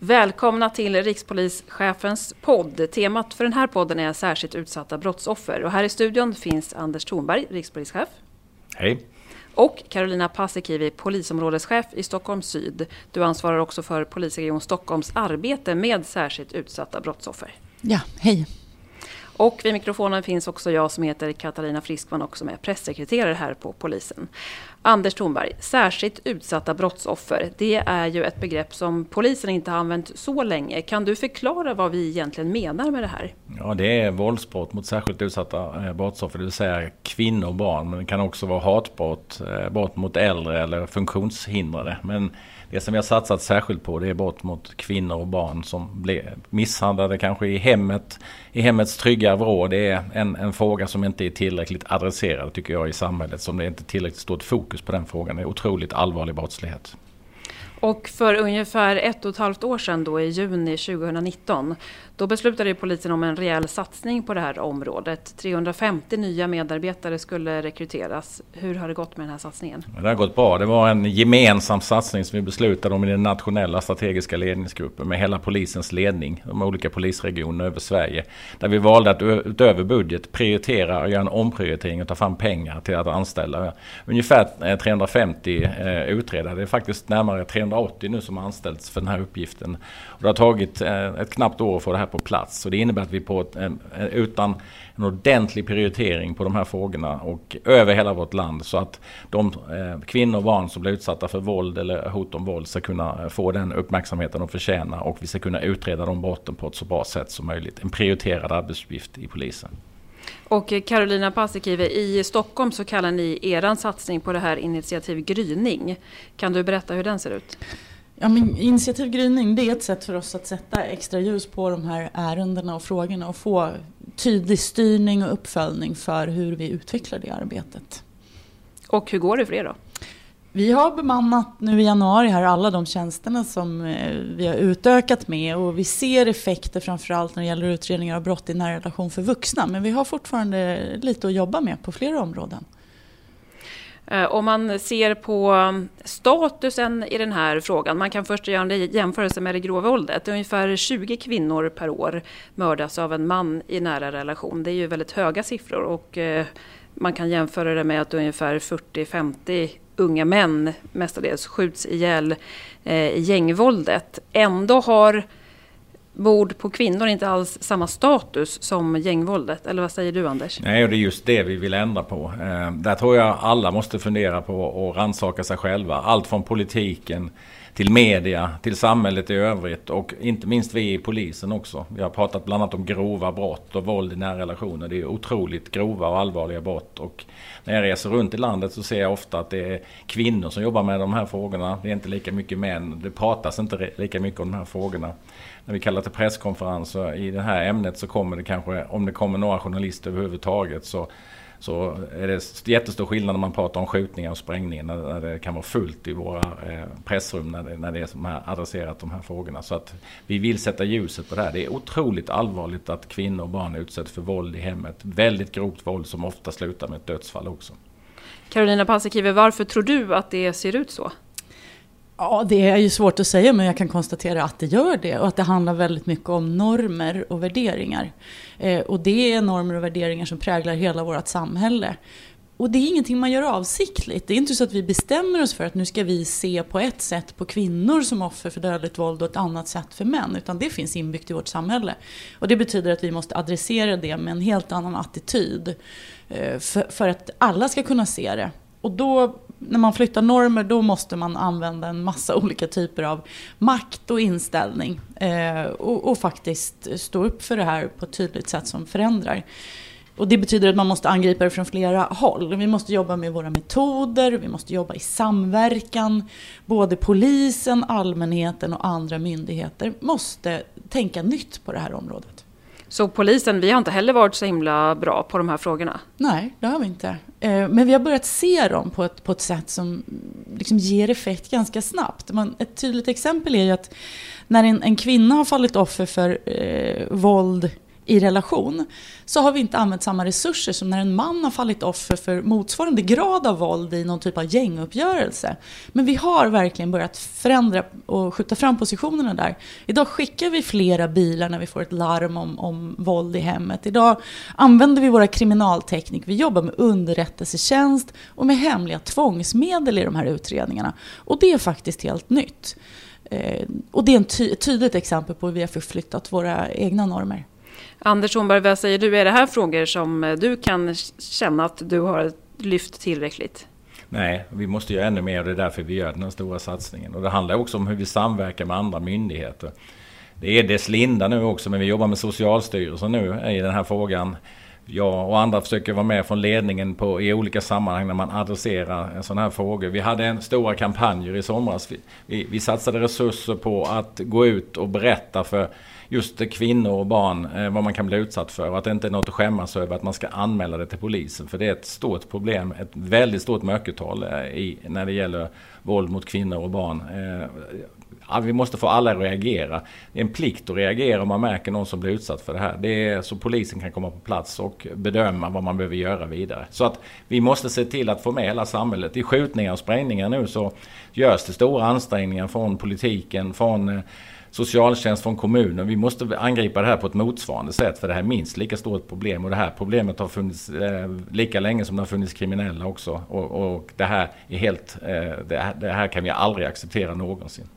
Välkomna till rikspolischefens podd. Temat för den här podden är särskilt utsatta brottsoffer. Och här i studion finns Anders Thornberg, rikspolischef. Hej. Och Carolina Paasikivi, polisområdeschef i Stockholm syd. Du ansvarar också för polisregion Stockholms arbete med särskilt utsatta brottsoffer. Ja, hej. Och vid mikrofonen finns också jag som heter Katarina Friskman och som är pressekreterare här på polisen. Anders Thornberg, särskilt utsatta brottsoffer. Det är ju ett begrepp som polisen inte har använt så länge. Kan du förklara vad vi egentligen menar med det här? Ja, det är våldsbrott mot särskilt utsatta eh, brottsoffer, det vill säga kvinnor och barn. Men det kan också vara hatbrott, eh, brott mot äldre eller funktionshindrade. Men det som vi har satsat särskilt på det är brott mot kvinnor och barn som blir misshandlade kanske i hemmet, i hemmets trygga vrå. Det är en, en fråga som inte är tillräckligt adresserad tycker jag i samhället. Som det är inte tillräckligt stort fokus på den frågan. Det är otroligt allvarlig brottslighet. Och för ungefär ett och ett halvt år sedan då i juni 2019 då beslutade polisen om en rejäl satsning på det här området. 350 nya medarbetare skulle rekryteras. Hur har det gått med den här satsningen? Det har gått bra. Det var en gemensam satsning som vi beslutade om i den nationella strategiska ledningsgruppen med hela polisens ledning, de olika polisregionerna över Sverige. Där vi valde att utöver budget prioritera och göra en omprioritering och ta fram pengar till att anställa ungefär eh, 350 eh, utredare. Det är faktiskt närmare 380 nu som har anställts för den här uppgiften. Och det har tagit eh, ett knappt år att få det här på plats. Så det innebär att vi på ett, eh, utan en ordentlig prioritering på de här frågorna och över hela vårt land så att de eh, kvinnor och barn som blir utsatta för våld eller hot om våld ska kunna få den uppmärksamheten de förtjänar och vi ska kunna utreda de brotten på ett så bra sätt som möjligt. En prioriterad arbetsuppgift i polisen. Och Carolina Paasikivi, i Stockholm så kallar ni er satsning på det här initiativ Gryning. Kan du berätta hur den ser ut? Ja, men initiativ gryning det är ett sätt för oss att sätta extra ljus på de här ärendena och frågorna och få tydlig styrning och uppföljning för hur vi utvecklar det arbetet. Och hur går det för er då? Vi har bemannat nu i januari här alla de tjänsterna som eh, vi har utökat med och vi ser effekter framförallt när det gäller utredningar av brott i nära relation för vuxna. Men vi har fortfarande lite att jobba med på flera områden. Eh, om man ser på mm, statusen i den här frågan, man kan först göra en jämförelse med det grova våldet. Ungefär 20 kvinnor per år mördas av en man i nära relation. Det är ju väldigt höga siffror och eh, man kan jämföra det med att ungefär 40-50 unga män mestadels skjuts ihjäl eh, i gängvåldet. Ändå har mord på kvinnor inte alls samma status som gängvåldet. Eller vad säger du Anders? Nej, och det är just det vi vill ändra på. Eh, där tror jag alla måste fundera på och rannsaka sig själva. Allt från politiken till media, till samhället i övrigt och inte minst vi i polisen också. Vi har pratat bland annat om grova brott och våld i nära relationer. Det är otroligt grova och allvarliga brott. Och när jag reser runt i landet så ser jag ofta att det är kvinnor som jobbar med de här frågorna. Det är inte lika mycket män. Det pratas inte lika mycket om de här frågorna när vi kallar till presskonferenser i det här ämnet så kommer det kanske, om det kommer några journalister överhuvudtaget så, så är det jättestor skillnad när man pratar om skjutningar och sprängningar när det kan vara fullt i våra eh, pressrum när det, när det är som här adresserat de här frågorna. Så att vi vill sätta ljuset på det här. Det är otroligt allvarligt att kvinnor och barn utsätts för våld i hemmet. Väldigt grovt våld som ofta slutar med ett dödsfall också. Carolina Paasikivi, varför tror du att det ser ut så? Ja, det är ju svårt att säga men jag kan konstatera att det gör det och att det handlar väldigt mycket om normer och värderingar. Eh, och det är normer och värderingar som präglar hela vårt samhälle. Och det är ingenting man gör avsiktligt. Det är inte så att vi bestämmer oss för att nu ska vi se på ett sätt på kvinnor som offer för dödligt våld och ett annat sätt för män. Utan det finns inbyggt i vårt samhälle. Och det betyder att vi måste adressera det med en helt annan attityd. Eh, för, för att alla ska kunna se det. Och då när man flyttar normer då måste man använda en massa olika typer av makt och inställning. Eh, och, och, faktiskt stå upp för det här på ett tydligt sätt som förändrar. Och det betyder att man måste angripa det från flera håll. Vi måste jobba med våra metoder, vi måste jobba i samverkan. Både polisen, allmänheten och andra myndigheter måste tänka nytt på det här området. Så polisen, vi har inte heller varit så himla bra på de här frågorna? Nej, det har vi inte. Eh, men vi har börjat se dem på ett, på ett sätt som liksom ger effekt ganska snabbt. ett tydligt exempel är ju att när en, en kvinna har fallit offer för eh, våld i relation så har vi inte använt samma resurser som när en man har fallit offer för motsvarande grad av våld i någon typ av gänguppgörelse. Men vi har verkligen börjat förändra och skjuta fram positionerna där. Idag skickar vi flera bilar när vi får ett larm om, om våld i hemmet. Idag använder vi våra kriminalteknik, vi jobbar med underrättelsetjänst och med hemliga tvångsmedel i de här utredningarna. Och det är faktiskt helt nytt. Eh, och det är ett ty tydligt exempel på hur vi har förflyttat våra egna normer. Anders Hornberg, vad säger du? Är det här frågor som eh, du kan känna att du har lyft tillräckligt? Nej, vi måste göra ännu mer och det är därför vi gör den här stora satsningen. Och det handlar också om hur vi samverkar med andra myndigheter. Det är dess linda nu också, men vi jobbar med Socialstyrelsen nu i den här frågan jag och andra försöker vara med från ledningen på, i olika sammanhang när man adresserar sådana här frågor. Vi hade en stora kampanjer i somras. Vi, vi, vi, satsade resurser på att gå ut och berätta för just kvinnor och barn eh, vad man kan bli utsatt för. Och att det inte är något att skämmas över att man ska anmäla det till polisen. För det är ett stort problem, ett väldigt stort mörkertal eh, i, när det gäller våld mot kvinnor och barn. Eh, ja, vi måste få alla att reagera. Det är en plikt att reagera om man märker någon som blir utsatt för det här. Det är så polisen kan komma på plats och bedöma vad man behöver göra vidare. Så att vi måste se till att få med hela samhället. I skjutningar och sprängningar nu så görs det stora ansträngningar från politiken, från eh, socialtjänst från kommunen. Vi måste angripa det här på ett motsvarande sätt för det här är minst lika stort problem och det här problemet har funnits eh, lika länge som det har funnits kriminella också. Och, och det här är helt, eh, det, här, det här kan vi aldrig acceptera någonsin.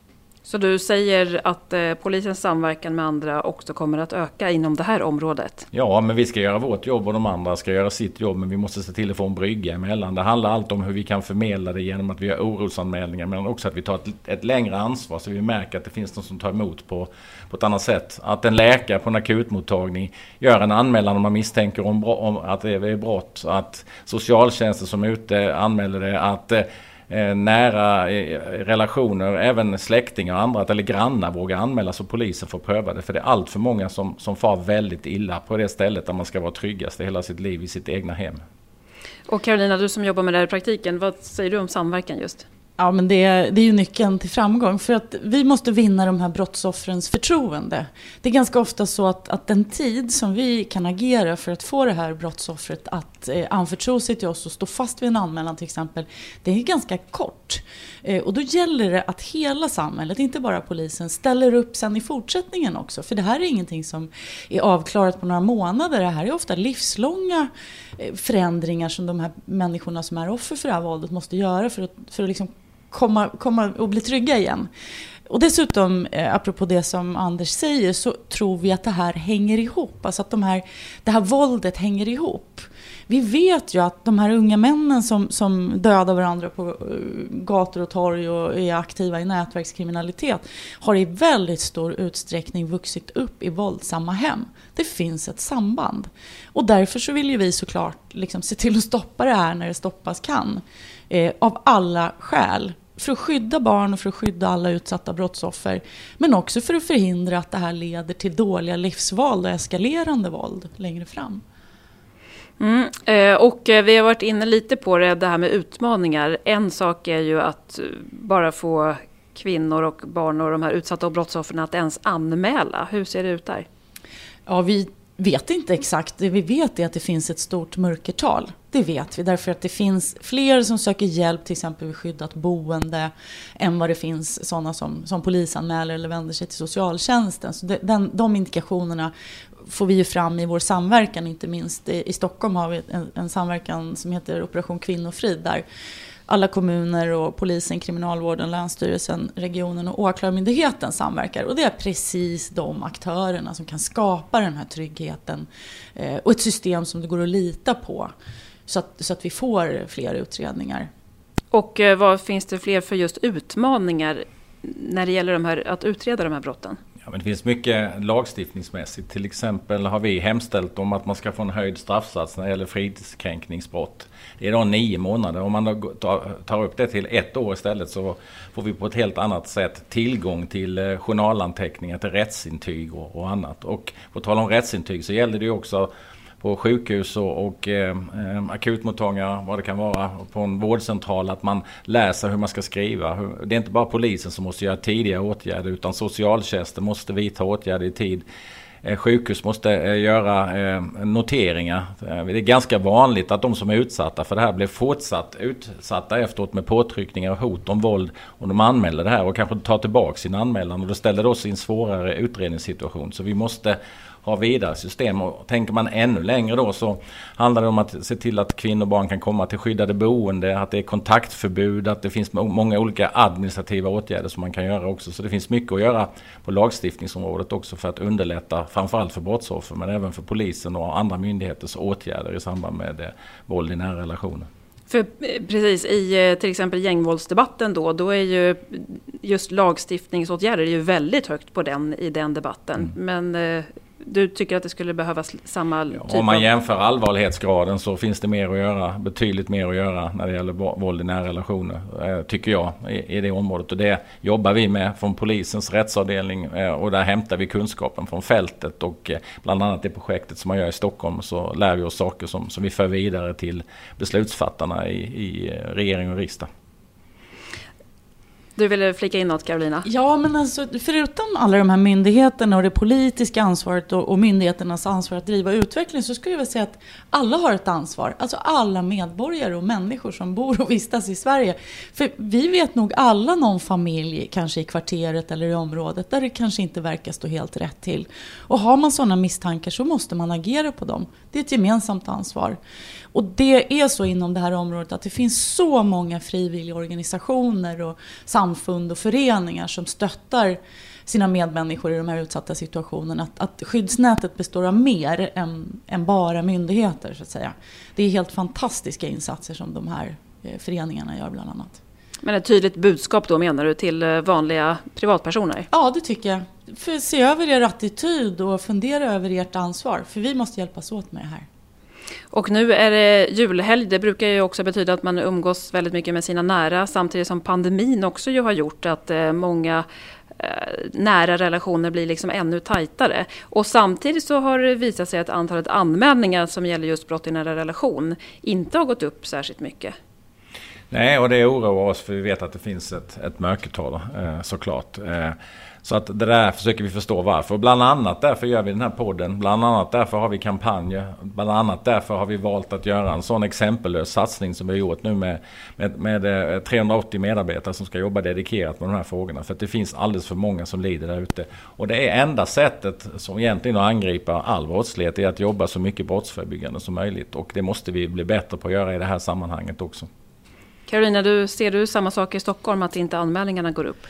Så du säger att eh, polisens samverkan med andra också kommer att öka inom det här området? Ja, men vi ska göra vårt jobb och de andra ska göra sitt jobb. Men vi måste se till att få en brygga emellan. Det handlar allt om hur vi kan förmedla det genom att vi gör orosanmälningar. Men också att vi tar ett, ett längre ansvar så vi märker att det finns någon som tar emot på, på ett annat sätt. Att en läkare på en akutmottagning gör en anmälan om man misstänker om, om att det är brott. Att socialtjänsten som är ute anmäler det. Att eh, Eh, nära eh, relationer, även släktingar och andra eller grannar vågar anmäla så polisen får pröva det. För det är allt för många som, som far väldigt illa på det stället där man ska vara tryggast i hela sitt liv, i sitt egna hem. Och Karolina, du som jobbar med det här i praktiken, vad säger du om samverkan just? Ja, men det, det är ju nyckeln till framgång. För att vi måste vinna de här brottsoffrens förtroende. Det är ganska ofta så att, att den tid som vi kan agera för att få det här brottsoffret att eh, anförtro sig till oss och stå fast vid en anmälan till exempel, det är ganska kort. Eh, och då gäller det att hela samhället, inte bara polisen, ställer upp sen i fortsättningen också. För det här är ingenting som är avklarat på några månader. Det här är ofta livslånga eh, förändringar som de här människorna som är offer för det här våldet måste göra för att, för att liksom komma, komma och bli trygga igen. Och dessutom, eh, apropå det som Anders säger, så tror vi att det här hänger ihop. Alltså att de här, det här våldet hänger ihop. Vi vet ju att de här unga männen som, som dödar varandra på eh, gator och torg och är aktiva i nätverkskriminalitet har i väldigt stor utsträckning vuxit upp i våldsamma hem. Det finns ett samband. Och därför så vill ju vi såklart liksom se till att stoppa det här när det stoppas kan. Eh, av alla skäl för att skydda barn och för att skydda alla utsatta brottsoffer. Men också för att förhindra att det här leder till dåliga livsval och eskalerande våld längre fram. Mm, eh, och eh, vi har varit inne lite på det, det här med utmaningar. En sak är ju att eh, bara få kvinnor och barn och de här utsatta brottsoffren att ens anmäla. Hur ser det ut där? Ja, vi vet inte exakt. Det vi vet är att det finns ett stort mörkertal. Det vet vi därför att det finns fler som söker hjälp till exempel vid skyddat boende än vad det finns sådana som, som polisanmäler eller vänder sig till socialtjänsten. Så den, de indikationerna får vi ju fram i vår samverkan, inte minst i, i Stockholm har vi en, en samverkan som heter Operation Kvinnofrid där alla kommuner och polisen, kriminalvården, länsstyrelsen, regionen och åklagarmyndigheten samverkar. Och det är precis de aktörerna som kan skapa den här tryggheten eh, och ett system som det går att lita på så att, så att vi får fler utredningar. Och eh, vad finns det fler för just utmaningar när det gäller de här, att utreda de här brotten? Ja, men det finns mycket lagstiftningsmässigt. Till exempel har vi hemställt om att man ska få en höjd straffsats när det gäller fridskränkningsbrott. Det är då nio månader. Om man då tar upp det till ett år istället så får vi på ett helt annat sätt tillgång till eh, journalanteckningar, till rättsintyg och annat. Och på tal om rättsintyg så gäller det ju också på sjukhus och, och eh, akutmottagningar, vad det kan vara, på en vårdcentral, att man läser hur man ska skriva. Det är inte bara polisen som måste göra tidiga åtgärder utan socialtjänsten måste vidta åtgärder i tid. Eh, sjukhus måste eh, göra eh, noteringar. Det är ganska vanligt att de som är utsatta för det här blir fortsatt utsatta efteråt med påtryckningar och hot om våld. Och de anmäler det här och kanske tar tillbaka sin anmälan och det ställer oss i en svårare utredningssituation. Så vi måste ha vidare system. Och tänker man ännu längre då så handlar det om att se till att kvinnor och barn kan komma till skyddade boende, att det är kontaktförbud, att det finns många olika administrativa åtgärder som man kan göra också. Så det finns mycket att göra på lagstiftningsområdet också för att underlätta framförallt för brottsoffer men även för polisen och andra myndigheters åtgärder i samband med eh, våld i nära relationer. För eh, precis i eh, till exempel gängvåldsdebatten då, då är ju just lagstiftningsåtgärder är ju väldigt högt på den i den debatten. Mm. Men du tycker att det skulle behövas samma typ Om man jämför allvarlighetsgraden så finns det mer att göra. Betydligt mer att göra när det gäller våld i nära relationer. Eh, tycker jag i, det området. Och det jobbar vi med från polisens rättsavdelning. Eh, och där hämtar vi kunskapen från fältet. Och eh, bland annat det projektet som man gör i Stockholm så lär vi oss saker som, som vi för vidare till beslutsfattarna i, i regering och riksdag. Du ville flika in något Carolina? Ja, men alltså, förutom alla de här myndigheterna och det politiska ansvaret och, och myndigheternas ansvar att driva utveckling så skulle jag vilja säga att alla har ett ansvar. Alltså alla medborgare och människor som bor och vistas i Sverige. För vi vet nog alla någon familj, kanske i kvarteret eller i området, där det kanske inte verkar stå helt rätt till. Och har man sådana misstankar så måste man agera på dem. Det är ett gemensamt ansvar. Och det är så inom det här området att det finns så många frivilligorganisationer och samfund och föreningar som stöttar sina medmänniskor i de här utsatta situationerna. Att, att skyddsnätet består av mer än, än, bara myndigheter så att säga. Det är helt fantastiska insatser som de här eh, föreningarna gör bland annat. Men ett tydligt budskap då menar du till eh, vanliga privatpersoner? Ja, det tycker jag. För se över er attityd och fundera över ert ansvar. För vi måste hjälpas åt med det här. Och nu är det julhelg. Det brukar ju också betyda att man umgås väldigt mycket med sina nära. Samtidigt som pandemin också ju har gjort att eh, många eh, nära relationer blir liksom ännu tajtare. Och samtidigt så har det visat sig att antalet anmälningar som gäller just brott i nära relation inte har gått upp särskilt mycket. Nej, och det oroar oss för vi vet att det finns ett, ett mörkertal eh, såklart. Så att det där försöker vi förstå varför. Och bland annat därför gör vi den här podden. Bland annat därför har vi kampanjer. Bland annat därför har vi valt att göra en sån exempellös satsning som vi har gjort nu med, med, med eh, 380 medarbetare som ska jobba dedikerat med de här frågorna. För att det finns alldeles för många som lider där ute. Och det är enda sättet som egentligen att angripa all brottslighet är att jobba så mycket brottsförebyggande som möjligt. Och det måste vi bli bättre på att göra i det här sammanhanget också. Karolina, du, ser du samma sak i Stockholm, att inte anmälningarna går upp?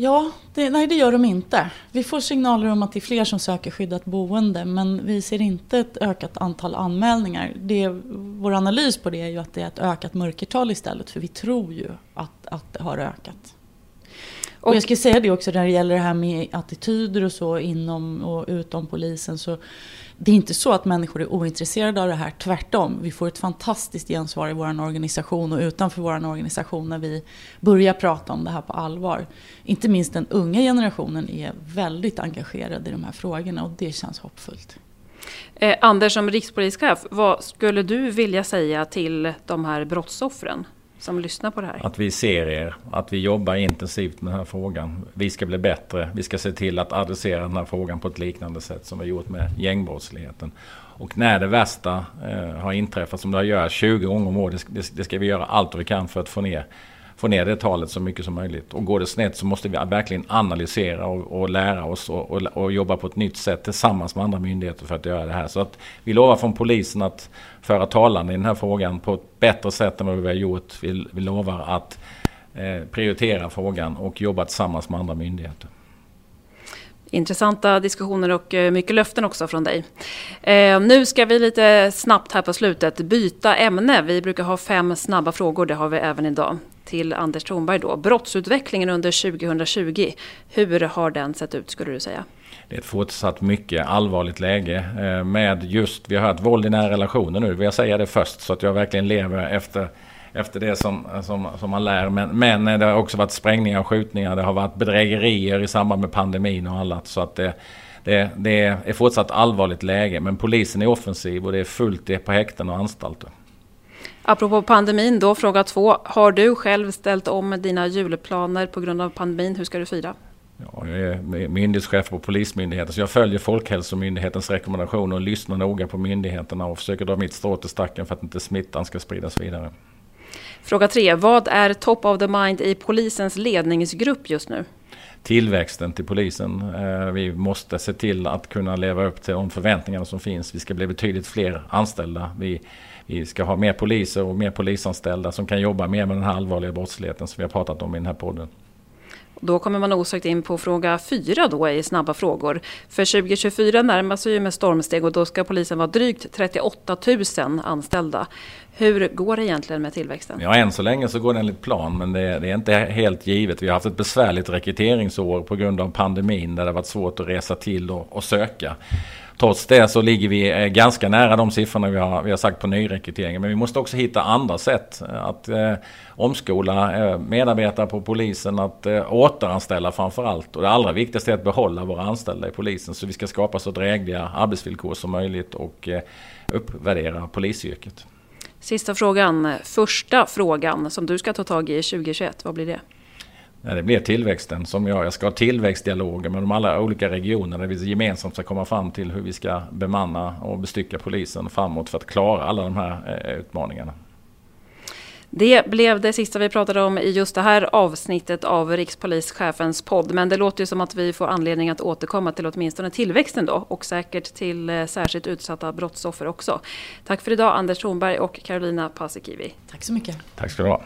Ja, det, nej det gör de inte. Vi får signaler om att det är fler som söker skyddat boende men vi ser inte ett ökat antal anmälningar. Det, vår analys på det är ju att det är ett ökat mörkertal istället för vi tror ju att, att det har ökat. Och jag ska säga det också när det gäller det här med attityder och så inom och utom polisen. Så det är inte så att människor är ointresserade av det här. Tvärtom, vi får ett fantastiskt gensvar i vår organisation och utanför vår organisation när vi börjar prata om det här på allvar. Inte minst den unga generationen är väldigt engagerad i de här frågorna och det känns hoppfullt. Eh, Anders, som rikspolischef, vad skulle du vilja säga till de här brottsoffren? Som lyssnar på det här? Att vi ser er, att vi jobbar intensivt med den här frågan. Vi ska bli bättre. Vi ska se till att adressera den här frågan på ett liknande sätt som vi gjort med gängbrottsligheten. Och när det värsta eh, har inträffat, som det har gjort 20 gånger om året, det, det, ska vi göra allt vi kan för att få ner få ner det talet så mycket som möjligt. Och går det snett så måste vi verkligen analysera och, och lära oss och, och, och, jobba på ett nytt sätt tillsammans med andra myndigheter för att göra det här. Så att vi lovar från polisen att föra talan i den här frågan på ett bättre sätt än vad vi har gjort. Vi, vi lovar att eh, prioritera frågan och jobba tillsammans med andra myndigheter. Intressanta diskussioner och eh, mycket löften också från dig. Eh, nu ska vi lite snabbt här på slutet byta ämne. Vi brukar ha fem snabba frågor, det har vi även idag. Till Anders Thornberg då. Brottsutvecklingen under 2020, hur har den sett ut skulle du säga? Det är ett fortsatt mycket allvarligt läge eh, med just, vi har hört våld i nära relationer nu, vill jag säga det först så att jag verkligen lever efter efter det som, som, som man lär. Men, men eh, det har också varit sprängningar och skjutningar. Det har varit bedrägerier i samband med pandemin och annat. Så att det, det, det är fortsatt allvarligt läge. Men polisen är offensiv och det är fullt på häkten och anstalter. Apropå pandemin då, fråga två. Har du själv ställt om dina julplaner på grund av pandemin? Hur ska du fira? Ja, jag är myndighetschef på Polismyndigheten så jag följer Folkhälsomyndighetens rekommendationer och lyssnar noga på myndigheterna och försöker dra mitt strå till stacken för att inte smittan ska spridas vidare. Fråga tre. Vad är top of the mind i polisens ledningsgrupp just nu? Tillväxten till polisen. Eh, vi måste se till att kunna leva upp till de förväntningarna som finns. Vi ska bli betydligt fler anställda. Vi, vi ska ha mer poliser och mer polisanställda som kan jobba mer med den här allvarliga brottsligheten som vi har pratat om i den här podden. Då kommer man osökt in på fråga fyra då i snabba frågor. För 2024 närmar sig ju med stormsteg och då ska polisen vara drygt 38 000 anställda. Hur går det egentligen med tillväxten? Ja, än så länge så går det enligt plan, men det är, det är, inte helt givet. Vi har haft ett besvärligt rekryteringsår på grund av pandemin där det varit svårt att resa till och, och söka. Trots det så ligger vi eh, ganska nära de siffrorna vi har, vi har sagt på nyrekryteringen. Men vi måste också hitta andra sätt eh, att eh, omskola eh, medarbetare på polisen, att eh, återanställa framför allt. Och det allra viktigaste är att behålla våra anställda i polisen. Så vi ska skapa så drägliga arbetsvillkor som möjligt och eh, uppvärdera polisyrket. Sista frågan, första frågan som du ska ta tag i 2021, vad blir det? Ja, det blir tillväxten som jag, jag ska ha tillväxtdialoger med de alla olika regionerna där vi gemensamt ska komma fram till hur vi ska bemanna och bestycka polisen framåt för att klara alla de här eh, utmaningarna. Det blev det sista vi pratade om i just det här avsnittet av rikspolischefens podd. Men det låter ju som att vi får anledning att återkomma till åtminstone tillväxten då och säkert till eh, särskilt utsatta brottsoffer också. Tack för idag Anders Thornberg och Carolina Paasikivi. Tack så mycket. Tack ska du ha.